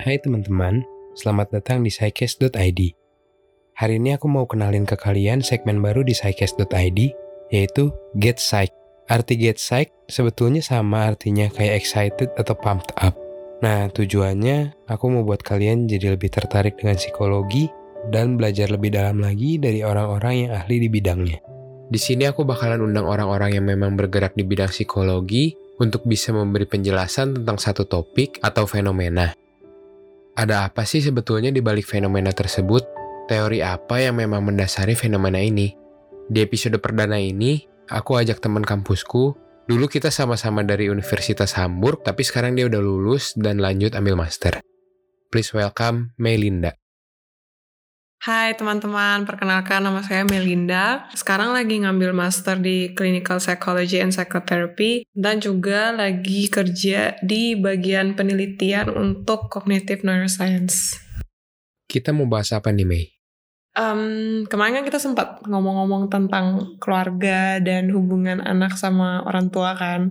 Hai teman-teman, selamat datang di Psycast.id. Hari ini aku mau kenalin ke kalian segmen baru di Psycast.id, yaitu Get Psych. Arti Get Psych sebetulnya sama artinya kayak excited atau pumped up. Nah, tujuannya aku mau buat kalian jadi lebih tertarik dengan psikologi dan belajar lebih dalam lagi dari orang-orang yang ahli di bidangnya. Di sini aku bakalan undang orang-orang yang memang bergerak di bidang psikologi untuk bisa memberi penjelasan tentang satu topik atau fenomena. Ada apa sih sebetulnya di balik fenomena tersebut? Teori apa yang memang mendasari fenomena ini? Di episode perdana ini, aku ajak teman kampusku. Dulu kita sama-sama dari Universitas Hamburg, tapi sekarang dia udah lulus dan lanjut ambil master. Please welcome Melinda. Hai teman-teman, perkenalkan nama saya Melinda. Sekarang lagi ngambil master di Clinical Psychology and Psychotherapy dan juga lagi kerja di bagian penelitian untuk Cognitive Neuroscience. Kita mau bahas apa nih, Mei? Um, kemarin kan kita sempat ngomong-ngomong tentang keluarga dan hubungan anak sama orang tua kan.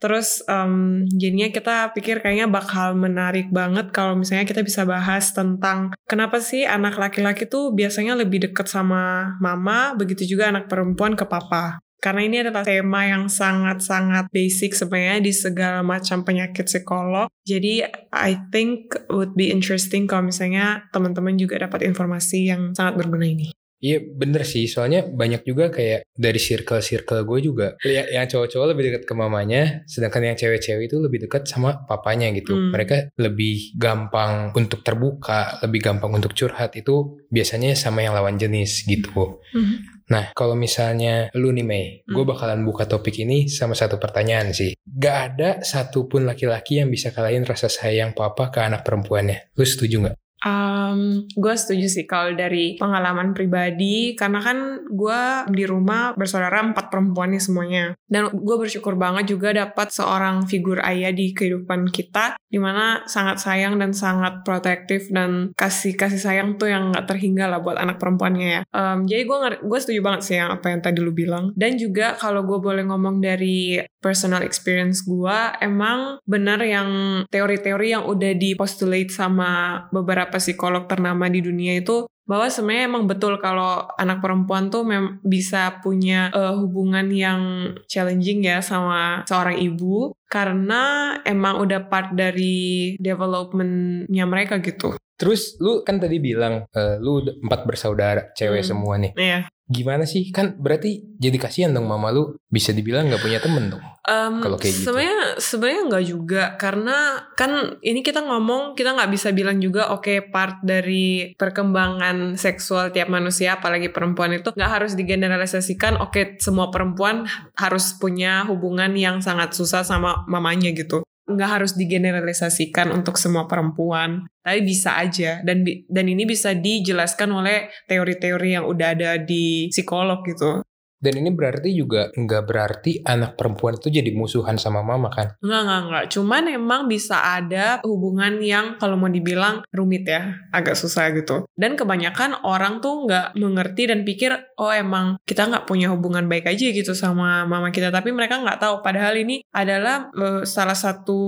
Terus um, jadinya kita pikir kayaknya bakal menarik banget kalau misalnya kita bisa bahas tentang kenapa sih anak laki-laki tuh biasanya lebih deket sama mama, begitu juga anak perempuan ke papa. Karena ini adalah tema yang sangat-sangat basic sebenarnya di segala macam penyakit psikolog. Jadi I think would be interesting kalau misalnya teman-teman juga dapat informasi yang sangat berguna ini. Iya bener sih, soalnya banyak juga kayak dari circle-circle gue juga. Yang, yang cowok-cowok lebih dekat ke mamanya, sedangkan yang cewek-cewek itu lebih dekat sama papanya gitu. Hmm. Mereka lebih gampang untuk terbuka, lebih gampang untuk curhat itu biasanya sama yang lawan jenis gitu. Hmm. Nah, kalau misalnya lu nih Mei, gue Hmm. bakalan buka topik ini sama satu pertanyaan sih. Gak ada satupun laki-laki yang bisa kalahin rasa sayang papa ke anak perempuannya. Lu setuju nggak? Um, gue setuju sih kalau dari pengalaman pribadi karena kan gue di rumah bersaudara empat perempuan nih semuanya. Dan gue bersyukur banget juga dapat seorang figur ayah di kehidupan kita di mana sangat sayang dan sangat protektif dan kasih kasih sayang tuh yang nggak terhingga lah buat anak perempuannya ya. Um, jadi gue gue setuju banget sih yang apa yang tadi lu bilang. Dan juga kalau gue boleh ngomong dari personal experience gue emang benar yang teori-teori yang udah dipostulate sama beberapa psikolog ternama di dunia itu bahwa sebenarnya emang betul kalau anak perempuan tuh mem bisa punya eh, hubungan yang challenging ya sama seorang ibu karena emang udah part dari developmentnya mereka gitu. Terus lu kan tadi bilang eh, lu empat bersaudara cewek Hmm. semua nih. Iya. Gimana sih? Kan berarti jadi kasihan dong mama lu bisa dibilang nggak punya temen dong. Um, Kalau kayak gitu. Sebenarnya sebenarnya nggak juga karena kan ini kita ngomong kita nggak bisa bilang juga oke part dari perkembangan seksual tiap manusia apalagi perempuan itu nggak harus digeneralisasikan oke semua perempuan harus punya hubungan yang sangat susah sama mamanya gitu nggak harus digeneralisasikan untuk semua perempuan tapi bisa aja. Dan dan ini bisa dijelaskan oleh teori-teori yang udah ada di psikolog gitu Dan ini berarti juga nggak berarti anak perempuan itu jadi musuhan sama mama kan? Enggak, enggak, enggak. Cuman emang bisa ada hubungan yang kalau mau dibilang rumit ya. Agak susah gitu. Dan kebanyakan orang tuh nggak mengerti dan pikir, oh emang kita nggak punya hubungan baik aja gitu sama mama kita. Tapi mereka nggak tahu. Padahal ini adalah eh, salah satu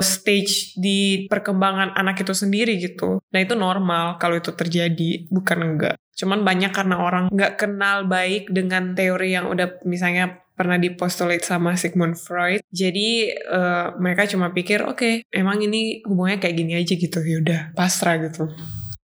stage di perkembangan anak itu sendiri gitu. Nah itu normal kalau itu terjadi. Bukan enggak. Cuman banyak karena orang nggak kenal baik dengan teori yang udah misalnya pernah dipostulate sama Sigmund Freud. Jadi eh, mereka cuma pikir, oke, emang ini hubungannya kayak gini aja gitu. Yaudah, pasrah gitu.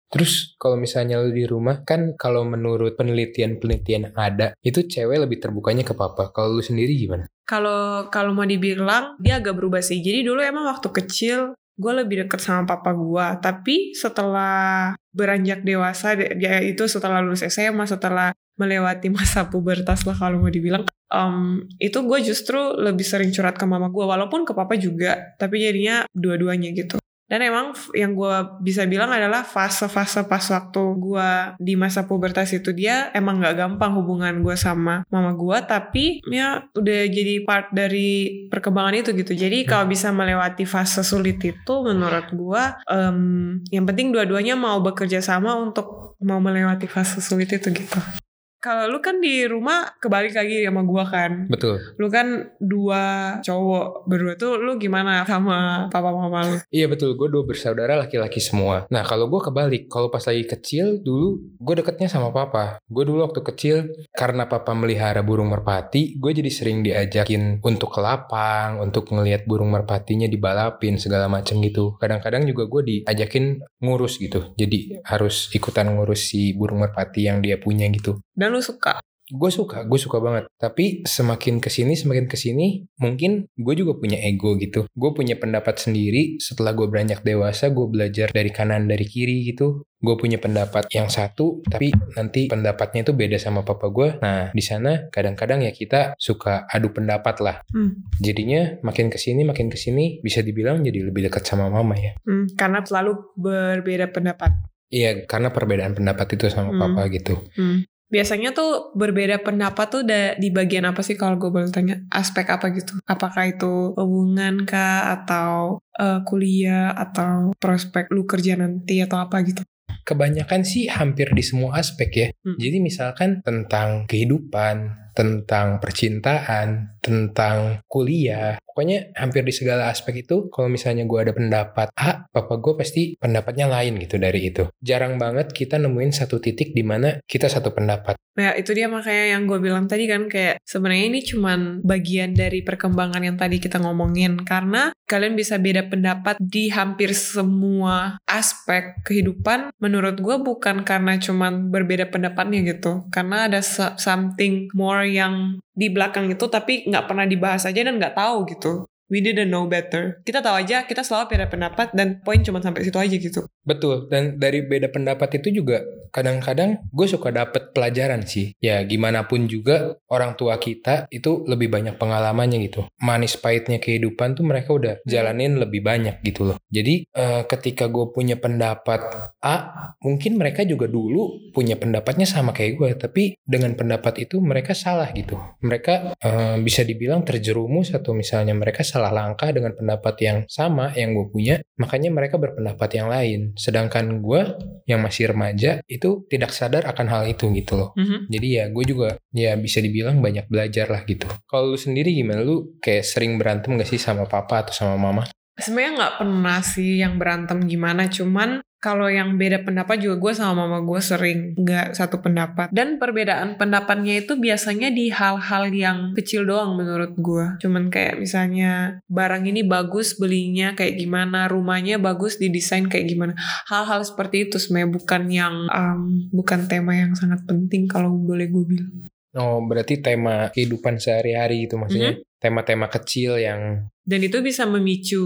Terus kalau misalnya lu di rumah kan kalau menurut penelitian-penelitian ada itu cewek lebih terbukanya ke papa. Kalau lu sendiri gimana? Kalau kalau mau dibilang dia agak berubah sih. Jadi dulu emang waktu kecil gue lebih deket sama papa gue. Tapi setelah beranjak dewasa, dia itu setelah lulus SMA, setelah melewati masa pubertas lah kalau mau dibilang, em, itu gue justru lebih sering curhat ke mama gue. Walaupun ke papa juga, tapi jadinya dua-duanya gitu. Dan emang yang gue bisa bilang adalah fase-fase pas waktu gue di masa pubertas itu dia emang gak gampang hubungan gue sama mama gue. Tapi ya udah jadi part dari perkembangan itu gitu. Jadi kalau bisa melewati fase sulit itu menurut gue em, yang penting dua-duanya mau bekerja sama untuk mau melewati fase sulit itu gitu. Kalau lu kan di rumah kebalik lagi sama gua kan. Betul. Lu kan dua cowok berdua tuh lu gimana sama papa mama lu? Iya betul, gue dua bersaudara laki-laki semua. Nah kalau gue kebalik, kalau pas lagi kecil dulu gue deketnya sama papa. Gue dulu waktu kecil karena papa melihara burung merpati, gue jadi sering diajakin untuk ke lapang, untuk ngelihat burung merpatinya dibalapin segala macem gitu. Kadang-kadang juga gue diajakin ngurus gitu, jadi harus ikutan ngurus si burung merpati yang dia punya gitu. Dan lu suka? gue suka, gue suka banget. Tapi semakin ke sini, semakin ke sini, mungkin gue juga punya ego gitu. Gue punya pendapat sendiri. Setelah gue beranjak dewasa, gue belajar dari kanan dari kiri gitu. Gue punya pendapat yang satu, tapi nanti pendapatnya itu beda sama papa gue. Nah, di sana kadang-kadang ya kita suka adu pendapat lah. Hmm. Jadinya makin ke sini, makin ke sini, bisa dibilang jadi lebih dekat sama mama ya. Hmm, karena selalu berbeda pendapat. Iya, karena perbedaan pendapat itu sama Hmm. papa gitu. Hmm. Biasanya tuh berbeda pendapat tuh da- di bagian apa sih kalau gue boleh tanya? Aspek apa gitu? Apakah itu hubungan kah? Atau eh, kuliah? Atau prospek lu kerja nanti? Atau apa gitu? Kebanyakan sih hampir di semua aspek ya. Hmm. Jadi misalkan tentang kehidupan, tentang percintaan, tentang kuliah, pokoknya hampir di segala aspek itu kalau misalnya gue ada pendapat A, papa gue pasti pendapatnya lain gitu dari itu. Jarang banget kita nemuin satu titik di mana kita satu pendapat. Ya itu dia makanya yang gue bilang tadi kan kayak sebenarnya ini cuman bagian dari perkembangan yang tadi kita ngomongin karena kalian bisa beda pendapat di hampir semua aspek kehidupan menurut gue bukan karena cuman berbeda pendapatnya gitu karena ada so- something more yang di belakang itu tapi nggak pernah dibahas aja dan nggak tahu gitu we didn't know better kita tahu aja kita selalu beda pendapat dan poin cuma sampai situ aja gitu Betul, dan dari beda pendapat itu juga kadang-kadang gue suka dapet pelajaran sih. Ya gimana pun juga orang tua kita itu lebih banyak pengalamannya gitu. Manis pahitnya kehidupan tuh mereka udah jalanin lebih banyak gitu loh. Jadi eh, ketika gue punya pendapat A, mungkin mereka juga dulu punya pendapatnya sama kayak gue, tapi dengan pendapat itu mereka salah gitu. Mereka eh, bisa dibilang terjerumus atau misalnya mereka salah langkah dengan pendapat yang sama yang gue punya, makanya mereka berpendapat yang lain. Sedangkan gue yang masih remaja itu tidak sadar akan hal itu gitu loh. Mhm. Jadi ya gue juga ya bisa dibilang banyak belajar lah gitu. Kalau lu sendiri gimana? Lu kayak sering berantem gak sih sama papa atau sama mama? Sebenarnya nggak pernah sih yang berantem gimana, cuman kalau yang beda pendapat juga gue sama mama gue sering nggak satu pendapat. Dan perbedaan pendapatnya itu biasanya di hal-hal yang kecil doang menurut gue. Cuman kayak misalnya barang ini bagus belinya kayak gimana, rumahnya bagus didesain kayak gimana. Hal-hal seperti itu sebenarnya bukan yang um, bukan tema yang sangat penting kalau boleh gue bilang. Oh berarti tema kehidupan sehari-hari gitu maksudnya. Tema-tema kecil yang Dan itu bisa memicu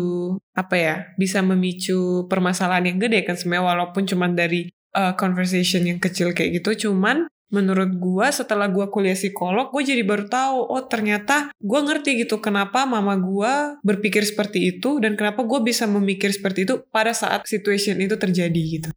apa ya? Bisa memicu permasalahan yang gede kan sebenarnya walaupun cuman dari uh, conversation yang kecil kayak gitu. Cuman menurut gua setelah gua kuliah psikolog, gue jadi baru tahu oh ternyata gua ngerti gitu kenapa mama gua berpikir seperti itu dan kenapa gua bisa memikir seperti itu pada saat situation itu terjadi gitu.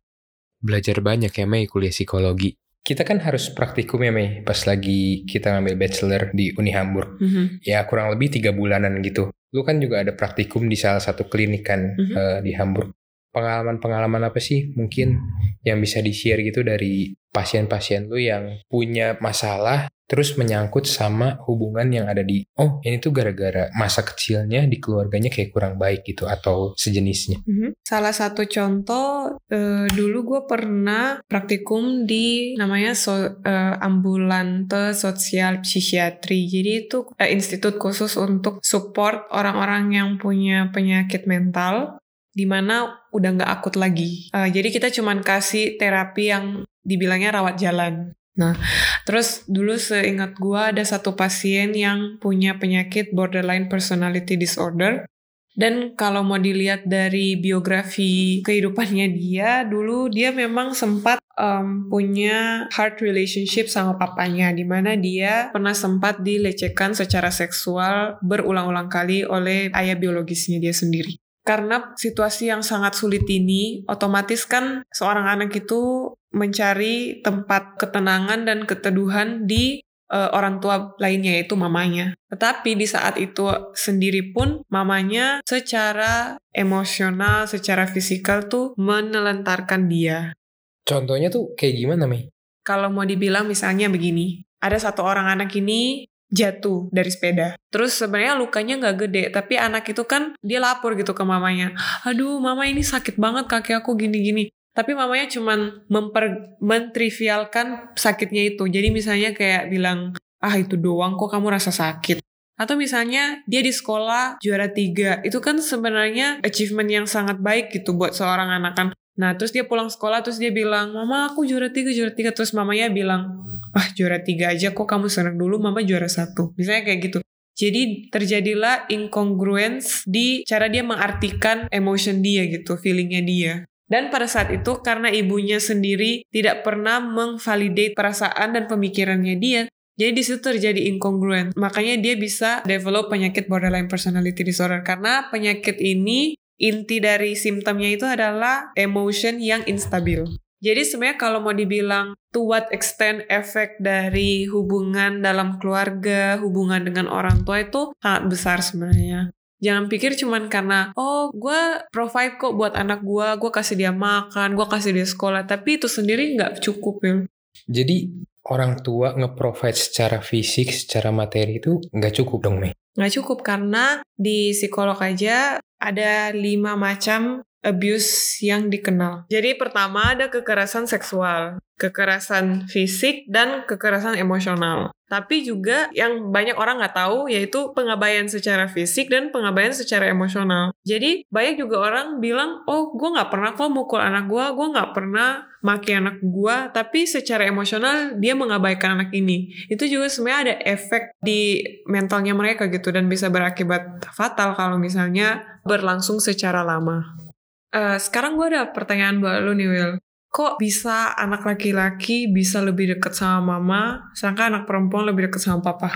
belajar banyak ya Mei kuliah psikologi. Kita kan harus praktikum ya Mei pas lagi kita ngambil bachelor di Uni Hamburg. Mhm. Ya kurang lebih tiga bulanan gitu. Lu kan juga ada praktikum di salah satu klinik kan Mhm. eh, di Hamburg. Pengalaman-pengalaman apa sih mungkin yang bisa di-share gitu dari pasien-pasien lu yang punya masalah terus menyangkut sama hubungan yang ada di oh ini tuh gara-gara masa kecilnya di keluarganya kayak kurang baik gitu atau sejenisnya. Mhm. Salah satu contoh eh, dulu gue pernah praktikum di namanya so, eh, ambulante sosial psikiatri. Jadi itu eh, institut khusus untuk support orang-orang yang punya penyakit mental di mana udah nggak akut lagi. Eh, jadi kita cuman kasih terapi yang dibilangnya rawat jalan. Nah, terus dulu seingat gua ada satu pasien yang punya penyakit borderline personality disorder. Dan kalau mau dilihat dari biografi kehidupannya dia, dulu dia memang sempat em, punya hard relationship sama papanya, di mana dia pernah sempat dilecehkan secara seksual berulang-ulang kali oleh ayah biologisnya dia sendiri. Karena situasi yang sangat sulit ini, otomatis kan seorang anak itu mencari tempat ketenangan dan keteduhan di eh, orang tua lainnya yaitu mamanya. Tetapi di saat itu sendiri pun mamanya secara emosional, secara fisikal tuh menelantarkan dia. Contohnya tuh kayak gimana Mei? Kalau mau dibilang misalnya begini, ada satu orang anak ini jatuh dari sepeda. Terus sebenarnya lukanya nggak gede, tapi anak itu kan dia lapor gitu ke mamanya. Aduh, mama ini sakit banget kaki aku gini-gini. Tapi mamanya cuman memper mentrivialkan sakitnya itu. Jadi misalnya kayak bilang, ah itu doang kok kamu rasa sakit. Atau misalnya dia di sekolah juara tiga, itu kan sebenarnya achievement yang sangat baik gitu buat seorang anak kan. Nah terus dia pulang sekolah terus dia bilang, mama aku juara tiga, juara tiga. Terus mamanya bilang, ah juara tiga aja kok kamu senang dulu mama juara satu misalnya kayak gitu jadi terjadilah incongruence di cara dia mengartikan emotion dia gitu feelingnya dia dan pada saat itu karena ibunya sendiri tidak pernah mengvalidate perasaan dan pemikirannya dia jadi di situ terjadi incongruent. Makanya dia bisa develop penyakit borderline personality disorder karena penyakit ini inti dari simptomnya itu adalah emotion yang instabil. Jadi sebenarnya kalau mau dibilang to what extent efek dari hubungan dalam keluarga, hubungan dengan orang tua itu sangat besar sebenarnya. Jangan pikir cuman karena, oh gue provide kok buat anak gue, gue kasih dia makan, gue kasih dia sekolah, tapi itu sendiri nggak cukup ya. Jadi orang tua nge-provide secara fisik, secara materi itu nggak cukup dong, Mei? Nggak cukup karena di psikolog aja ada lima macam abuse yang dikenal. Jadi pertama ada kekerasan seksual, kekerasan fisik, dan kekerasan emosional. Tapi juga yang banyak orang nggak tahu yaitu pengabaian secara fisik dan pengabaian secara emosional. Jadi banyak juga orang bilang, oh gue nggak pernah kok mukul anak gue, gue nggak pernah maki anak gue, tapi secara emosional dia mengabaikan anak ini. Itu juga sebenarnya ada efek di mentalnya mereka gitu dan bisa berakibat fatal kalau misalnya berlangsung secara lama. Uh, sekarang gue ada pertanyaan buat lu nih Will. Kok bisa anak laki-laki bisa lebih deket sama mama, sedangkan anak perempuan lebih deket sama papa?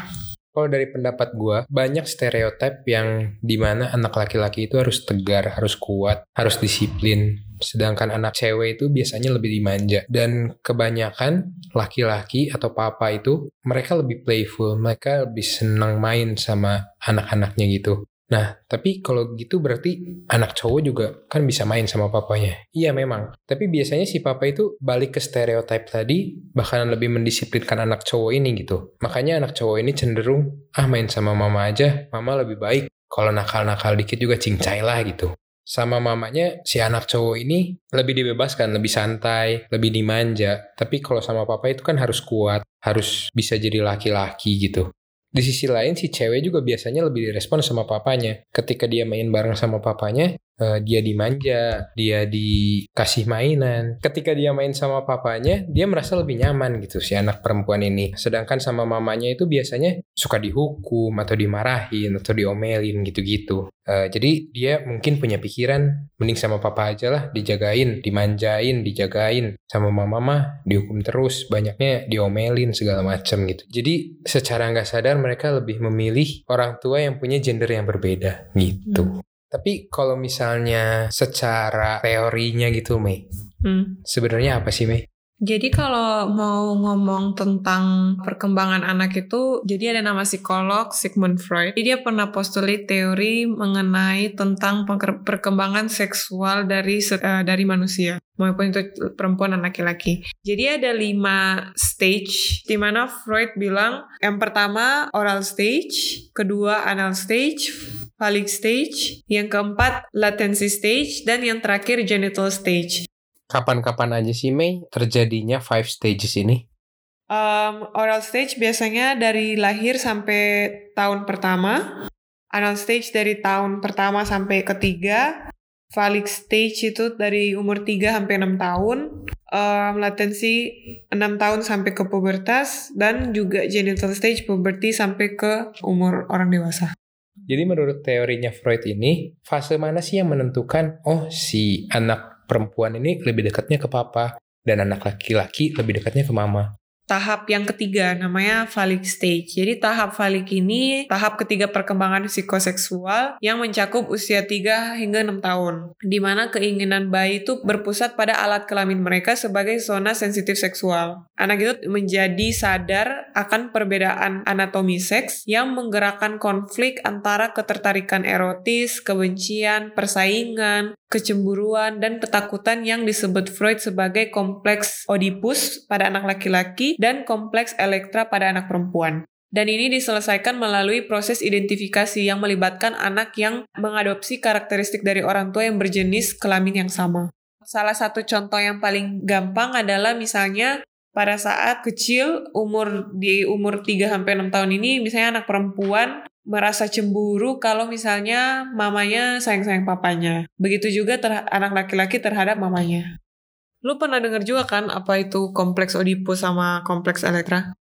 Kalau dari pendapat gue, banyak stereotip yang di mana anak laki-laki itu harus tegar, harus kuat, harus disiplin. Sedangkan anak cewek itu biasanya lebih dimanja. Dan kebanyakan laki-laki atau papa itu, mereka lebih playful, mereka lebih senang main sama anak-anaknya gitu. Nah, tapi kalau gitu berarti anak cowok juga kan bisa main sama papanya. Iya memang. Tapi biasanya si papa itu balik ke stereotip tadi, bahkan lebih mendisiplinkan anak cowok ini gitu. Makanya anak cowok ini cenderung, ah main sama mama aja, mama lebih baik. Kalau nakal-nakal dikit juga cincai lah gitu. Sama mamanya, si anak cowok ini lebih dibebaskan, lebih santai, lebih dimanja. Tapi kalau sama papa itu kan harus kuat, harus bisa jadi laki-laki gitu. Di sisi lain si cewek juga biasanya lebih direspon sama papanya. Ketika dia main bareng sama papanya, uh, dia dimanja, dia dikasih mainan. Ketika dia main sama papanya, dia merasa lebih nyaman gitu si anak perempuan ini. Sedangkan sama mamanya itu biasanya suka dihukum atau dimarahin atau diomelin gitu-gitu. Uh, jadi dia mungkin punya pikiran mending sama papa aja lah dijagain, dimanjain, dijagain. Sama mama mah dihukum terus, banyaknya diomelin segala macam gitu. Jadi secara nggak sadar mereka lebih memilih orang tua yang punya gender yang berbeda gitu. Hmm. Tapi kalau misalnya secara teorinya gitu, Mei, hmm. sebenarnya apa sih, Mei? Jadi kalau mau ngomong tentang perkembangan anak itu, jadi ada nama psikolog Sigmund Freud. Jadi dia pernah postulate teori mengenai tentang perkembangan seksual dari uh, dari manusia, maupun itu perempuan dan laki-laki. Jadi ada lima stage, di mana Freud bilang yang pertama oral stage, kedua anal stage, phallic stage, yang keempat latency stage, dan yang terakhir genital stage. Kapan-kapan aja sih Mei terjadinya five stages ini? Um, oral stage biasanya dari lahir sampai tahun pertama. Anal stage dari tahun pertama sampai ketiga. Phallic stage itu dari umur 3 sampai 6 tahun. Um, latensi 6 tahun sampai ke pubertas. Dan juga genital stage puberty sampai ke umur orang dewasa. Jadi menurut teorinya Freud ini, fase mana sih yang menentukan, oh si anak perempuan ini lebih dekatnya ke papa dan anak laki-laki lebih dekatnya ke mama tahap yang ketiga namanya phallic stage. Jadi tahap phallic ini tahap ketiga perkembangan psikoseksual yang mencakup usia 3 hingga 6 tahun. Di mana keinginan bayi itu berpusat pada alat kelamin mereka sebagai zona sensitif seksual. Anak itu menjadi sadar akan perbedaan anatomi seks yang menggerakkan konflik antara ketertarikan erotis, kebencian, persaingan, kecemburuan, dan ketakutan yang disebut Freud sebagai kompleks Oedipus pada anak laki-laki dan kompleks Elektra pada anak perempuan. Dan ini diselesaikan melalui proses identifikasi yang melibatkan anak yang mengadopsi karakteristik dari orang tua yang berjenis kelamin yang sama. Salah satu contoh yang paling gampang adalah misalnya pada saat kecil umur di umur 3 sampai 6 tahun ini misalnya anak perempuan merasa cemburu kalau misalnya mamanya sayang-sayang papanya. Begitu juga anak laki-laki terhadap mamanya. Lu pernah dengar juga kan apa itu kompleks Oedipus sama kompleks Elektra?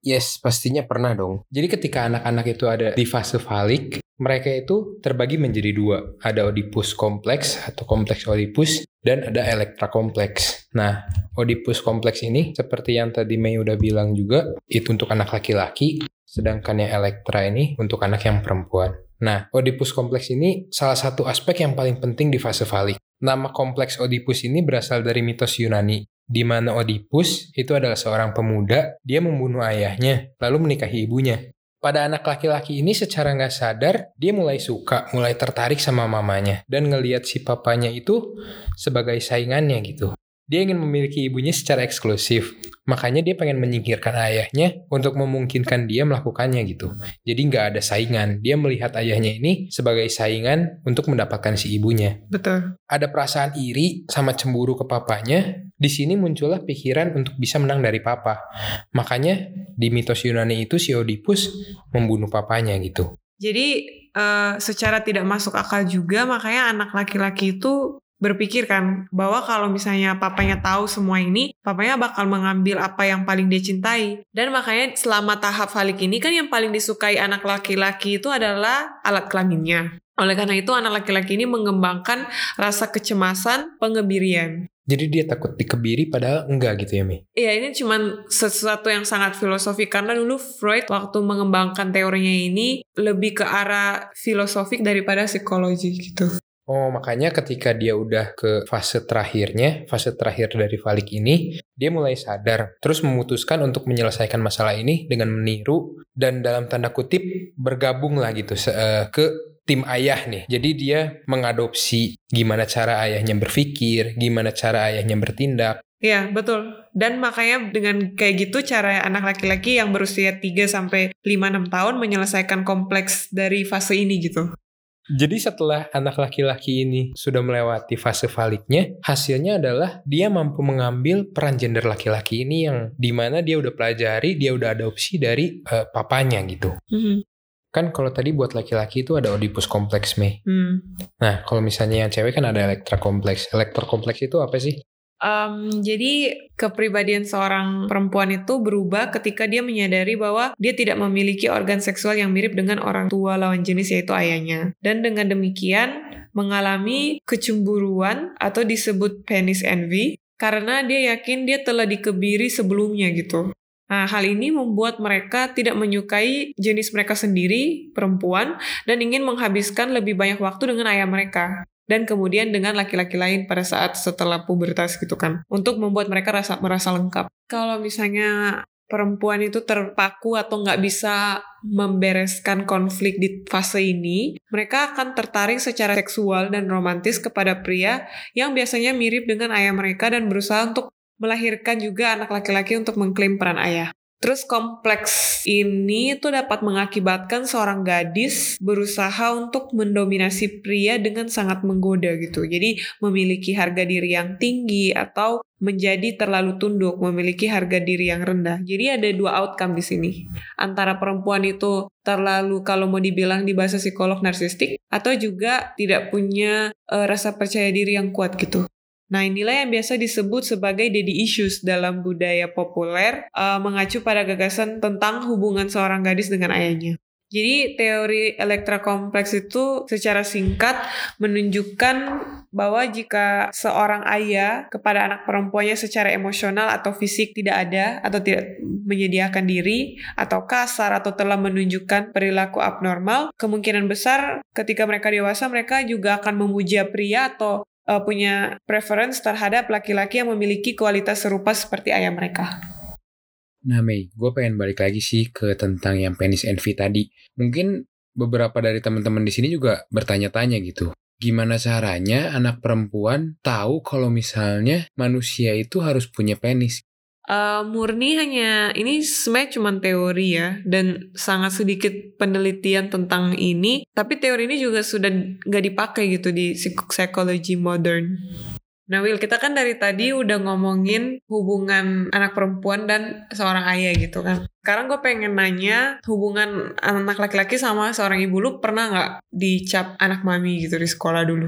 Yes, pastinya pernah dong. Jadi ketika anak-anak itu ada di fase falik, mereka itu terbagi menjadi dua. Ada Oedipus kompleks atau kompleks Oedipus dan ada Elektra kompleks. Nah, Oedipus kompleks ini seperti yang tadi Mei udah bilang juga, itu untuk anak laki-laki, sedangkan yang Elektra ini untuk anak yang perempuan. Nah, Oedipus kompleks ini salah satu aspek yang paling penting di fase falik. Nama kompleks Oedipus ini berasal dari mitos Yunani, di mana Oedipus itu adalah seorang pemuda, dia membunuh ayahnya, lalu menikahi ibunya. Pada anak laki-laki ini secara nggak sadar, dia mulai suka, mulai tertarik sama mamanya, dan ngeliat si papanya itu sebagai saingannya gitu. Dia ingin memiliki ibunya secara eksklusif. Makanya dia pengen menyingkirkan ayahnya untuk memungkinkan dia melakukannya gitu. Jadi nggak ada saingan. Dia melihat ayahnya ini sebagai saingan untuk mendapatkan si ibunya. Betul. Ada perasaan iri sama cemburu ke papanya. Di sini muncullah pikiran untuk bisa menang dari papa. Makanya di mitos Yunani itu si Oedipus membunuh papanya gitu. Jadi uh, secara tidak masuk akal juga makanya anak laki-laki itu berpikir kan bahwa kalau misalnya papanya tahu semua ini, papanya bakal mengambil apa yang paling dia cintai. Dan makanya selama tahap falik ini kan yang paling disukai anak laki-laki itu adalah alat kelaminnya. Oleh karena itu anak laki-laki ini mengembangkan rasa kecemasan, pengebirian. Jadi dia takut dikebiri padahal enggak gitu ya Mi? Iya ini cuman sesuatu yang sangat filosofi karena dulu Freud waktu mengembangkan teorinya ini lebih ke arah filosofik daripada psikologi gitu. Oh, makanya ketika dia udah ke fase terakhirnya, fase terakhir dari Falik ini, dia mulai sadar, terus memutuskan untuk menyelesaikan masalah ini dengan meniru dan dalam tanda kutip bergabung lah gitu uh, ke tim ayah nih. Jadi dia mengadopsi gimana cara ayahnya berpikir, gimana cara ayahnya bertindak. Iya, betul. Dan makanya dengan kayak gitu cara anak laki-laki yang berusia 3 sampai 5 6 tahun menyelesaikan kompleks dari fase ini gitu. Jadi setelah anak laki-laki ini sudah melewati fase valiknya, hasilnya adalah dia mampu mengambil peran gender laki-laki ini yang di mana dia udah pelajari, dia udah adopsi dari uh, papanya gitu. Mm-hmm. Kan kalau tadi buat laki-laki itu ada Oedipus kompleks, Mei. Mm. Nah, kalau misalnya yang cewek kan ada Elektra kompleks. Elektra kompleks itu apa sih? Um, jadi kepribadian seorang perempuan itu berubah ketika dia menyadari bahwa dia tidak memiliki organ seksual yang mirip dengan orang tua lawan jenis yaitu ayahnya. Dan dengan demikian mengalami kecemburuan atau disebut penis envy karena dia yakin dia telah dikebiri sebelumnya gitu. Nah, hal ini membuat mereka tidak menyukai jenis mereka sendiri, perempuan, dan ingin menghabiskan lebih banyak waktu dengan ayah mereka dan kemudian dengan laki-laki lain pada saat setelah pubertas gitu kan untuk membuat mereka rasa merasa lengkap kalau misalnya perempuan itu terpaku atau nggak bisa membereskan konflik di fase ini, mereka akan tertarik secara seksual dan romantis kepada pria yang biasanya mirip dengan ayah mereka dan berusaha untuk melahirkan juga anak laki-laki untuk mengklaim peran ayah. Terus kompleks ini tuh dapat mengakibatkan seorang gadis berusaha untuk mendominasi pria dengan sangat menggoda gitu. Jadi memiliki harga diri yang tinggi atau menjadi terlalu tunduk, memiliki harga diri yang rendah. Jadi ada dua outcome di sini. Antara perempuan itu terlalu kalau mau dibilang di bahasa psikolog narsistik atau juga tidak punya uh, rasa percaya diri yang kuat gitu. Nah, inilah yang biasa disebut sebagai daddy issues dalam budaya populer, uh, mengacu pada gagasan tentang hubungan seorang gadis dengan ayahnya. Jadi teori elektra kompleks itu secara singkat menunjukkan bahwa jika seorang ayah kepada anak perempuannya secara emosional atau fisik tidak ada atau tidak menyediakan diri atau kasar atau telah menunjukkan perilaku abnormal, kemungkinan besar ketika mereka dewasa mereka juga akan memuja pria atau uh, punya preference terhadap laki-laki yang memiliki kualitas serupa seperti ayah mereka. Nah Mei, gue pengen balik lagi sih ke tentang yang penis envy tadi. Mungkin beberapa dari teman-teman di sini juga bertanya-tanya gitu. Gimana caranya anak perempuan tahu kalau misalnya manusia itu harus punya penis? Uh, murni hanya ini sebenarnya cuma teori ya dan sangat sedikit penelitian tentang ini tapi teori ini juga sudah nggak dipakai gitu di psikologi modern. Nah Will kita kan dari tadi udah ngomongin hubungan anak perempuan dan seorang ayah gitu kan. Sekarang gue pengen nanya hubungan anak laki-laki sama seorang ibu lu pernah nggak dicap anak mami gitu di sekolah dulu?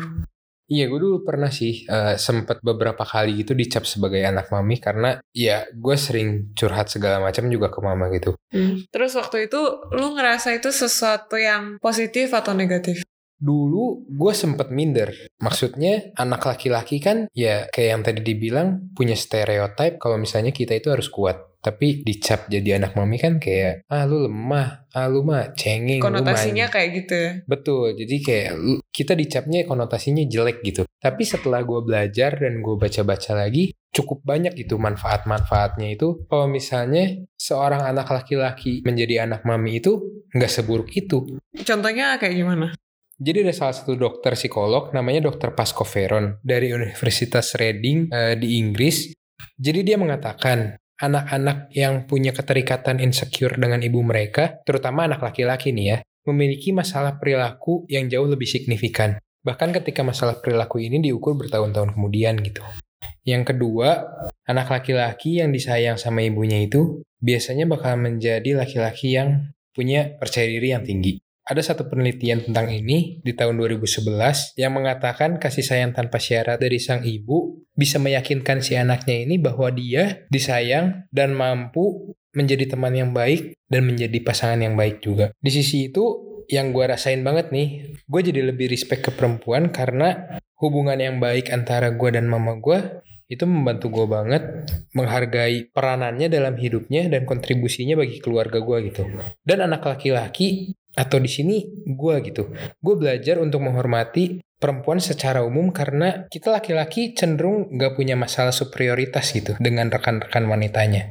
Iya, gue dulu pernah sih uh, sempet beberapa kali gitu dicap sebagai anak mami karena ya gue sering curhat segala macam juga ke mama gitu. Hmm. Terus waktu itu lu ngerasa itu sesuatu yang positif atau negatif? Dulu gue sempet minder. Maksudnya anak laki-laki kan ya kayak yang tadi dibilang punya stereotip kalau misalnya kita itu harus kuat tapi dicap jadi anak mami kan kayak ah lu lemah ah lu mah cengeng konotasinya kayak gitu. Betul jadi kayak kita dicapnya konotasinya jelek gitu. Tapi setelah gue belajar dan gue baca-baca lagi cukup banyak itu manfaat-manfaatnya itu. Kalau misalnya seorang anak laki-laki menjadi anak mami itu nggak seburuk itu. Contohnya kayak gimana? Jadi ada salah satu dokter psikolog namanya dokter Pasco Veron dari Universitas Reading uh, di Inggris. Jadi dia mengatakan anak-anak yang punya keterikatan insecure dengan ibu mereka, terutama anak laki-laki nih ya, memiliki masalah perilaku yang jauh lebih signifikan. Bahkan ketika masalah perilaku ini diukur bertahun-tahun kemudian gitu. Yang kedua, anak laki-laki yang disayang sama ibunya itu biasanya bakal menjadi laki-laki yang punya percaya diri yang tinggi. Ada satu penelitian tentang ini di tahun 2011 yang mengatakan kasih sayang tanpa syarat dari sang ibu bisa meyakinkan si anaknya ini bahwa dia disayang dan mampu menjadi teman yang baik dan menjadi pasangan yang baik juga. Di sisi itu yang gue rasain banget nih, gue jadi lebih respect ke perempuan karena hubungan yang baik antara gue dan mama gue itu membantu gue banget menghargai peranannya dalam hidupnya dan kontribusinya bagi keluarga gue gitu. Dan anak laki-laki atau di sini gue gitu gue belajar untuk menghormati perempuan secara umum karena kita laki-laki cenderung gak punya masalah superioritas gitu dengan rekan-rekan wanitanya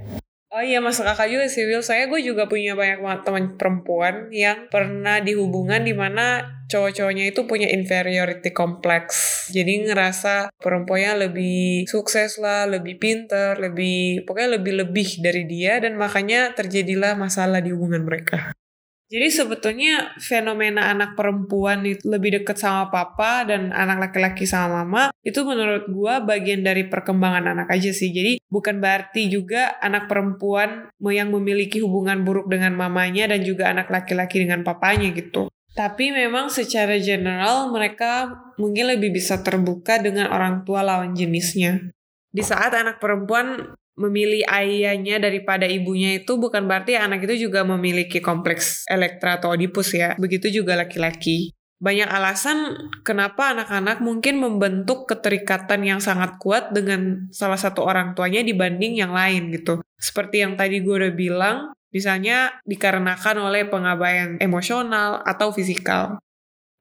Oh iya masuk akal juga sih Will. Saya gue juga punya banyak teman perempuan yang pernah di hubungan di mana cowok-cowoknya itu punya inferiority complex. Jadi ngerasa perempuannya lebih sukses lah, lebih pinter, lebih pokoknya lebih-lebih dari dia dan makanya terjadilah masalah di hubungan mereka. Jadi sebetulnya fenomena anak perempuan itu lebih dekat sama papa dan anak laki-laki sama mama itu menurut gua bagian dari perkembangan anak aja sih. Jadi bukan berarti juga anak perempuan yang memiliki hubungan buruk dengan mamanya dan juga anak laki-laki dengan papanya gitu. Tapi memang secara general mereka mungkin lebih bisa terbuka dengan orang tua lawan jenisnya. Di saat anak perempuan memilih ayahnya daripada ibunya itu bukan berarti anak itu juga memiliki kompleks elektra atau Oedipus ya. Begitu juga laki-laki. Banyak alasan kenapa anak-anak mungkin membentuk keterikatan yang sangat kuat dengan salah satu orang tuanya dibanding yang lain gitu. Seperti yang tadi gue udah bilang, misalnya dikarenakan oleh pengabaian emosional atau fisikal.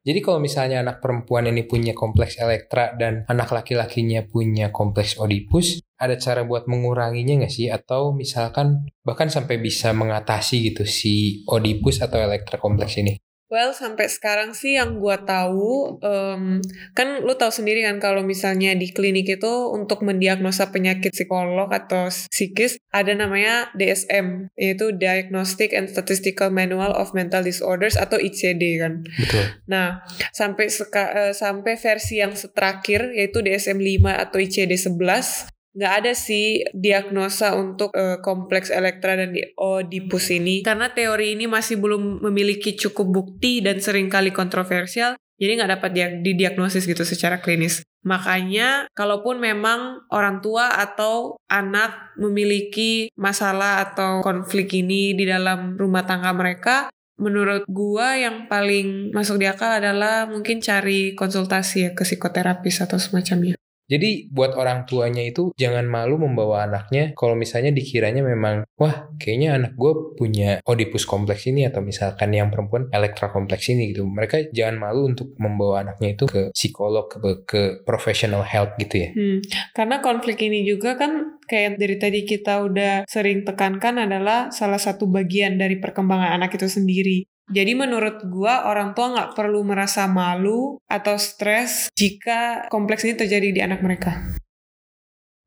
Jadi kalau misalnya anak perempuan ini punya kompleks elektra dan anak laki-lakinya punya kompleks Oedipus, ada cara buat menguranginya nggak sih? Atau misalkan bahkan sampai bisa mengatasi gitu si Oedipus atau elektra kompleks ini? Well, sampai sekarang sih yang gue tahu, um, kan lu tahu sendiri kan kalau misalnya di klinik itu untuk mendiagnosa penyakit psikolog atau psikis ada namanya DSM, yaitu Diagnostic and Statistical Manual of Mental Disorders atau ICD kan. Betul. Nah, sampai seka, uh, sampai versi yang terakhir yaitu DSM 5 atau ICD 11 nggak ada sih diagnosa untuk uh, kompleks elektra dan di Oedipus ini. Karena teori ini masih belum memiliki cukup bukti dan sering kali kontroversial jadi nggak dapat dia didiagnosis gitu secara klinis. Makanya kalaupun memang orang tua atau anak memiliki masalah atau konflik ini di dalam rumah tangga mereka menurut gua yang paling masuk di akal adalah mungkin cari konsultasi ya ke psikoterapis atau semacamnya jadi buat orang tuanya itu jangan malu membawa anaknya kalau misalnya dikiranya memang wah kayaknya anak gue punya Oedipus kompleks ini atau misalkan yang perempuan Elektra kompleks ini gitu. Mereka jangan malu untuk membawa anaknya itu ke psikolog ke, ke professional help gitu ya. Hmm, karena konflik ini juga kan kayak dari tadi kita udah sering tekankan adalah salah satu bagian dari perkembangan anak itu sendiri. Jadi menurut gua orang tua nggak perlu merasa malu atau stres jika kompleks ini terjadi di anak mereka.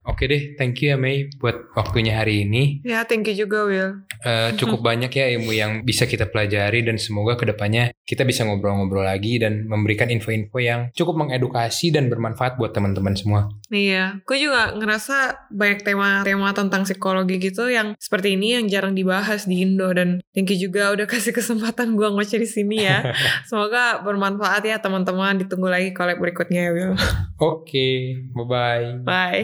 Oke deh, thank you ya Mei buat waktunya hari ini. Ya, thank you juga Will. Uh, cukup banyak ya ilmu yang bisa kita pelajari dan semoga ke depannya kita bisa ngobrol-ngobrol lagi dan memberikan info-info yang cukup mengedukasi dan bermanfaat buat teman-teman semua. Iya, gue juga ngerasa banyak tema-tema tentang psikologi gitu yang seperti ini yang jarang dibahas di Indo dan thank you juga udah kasih kesempatan gue ngoceh di sini ya. Semoga bermanfaat ya teman-teman. Ditunggu lagi collab berikutnya ya Will. Oke, okay, bye-bye. Bye.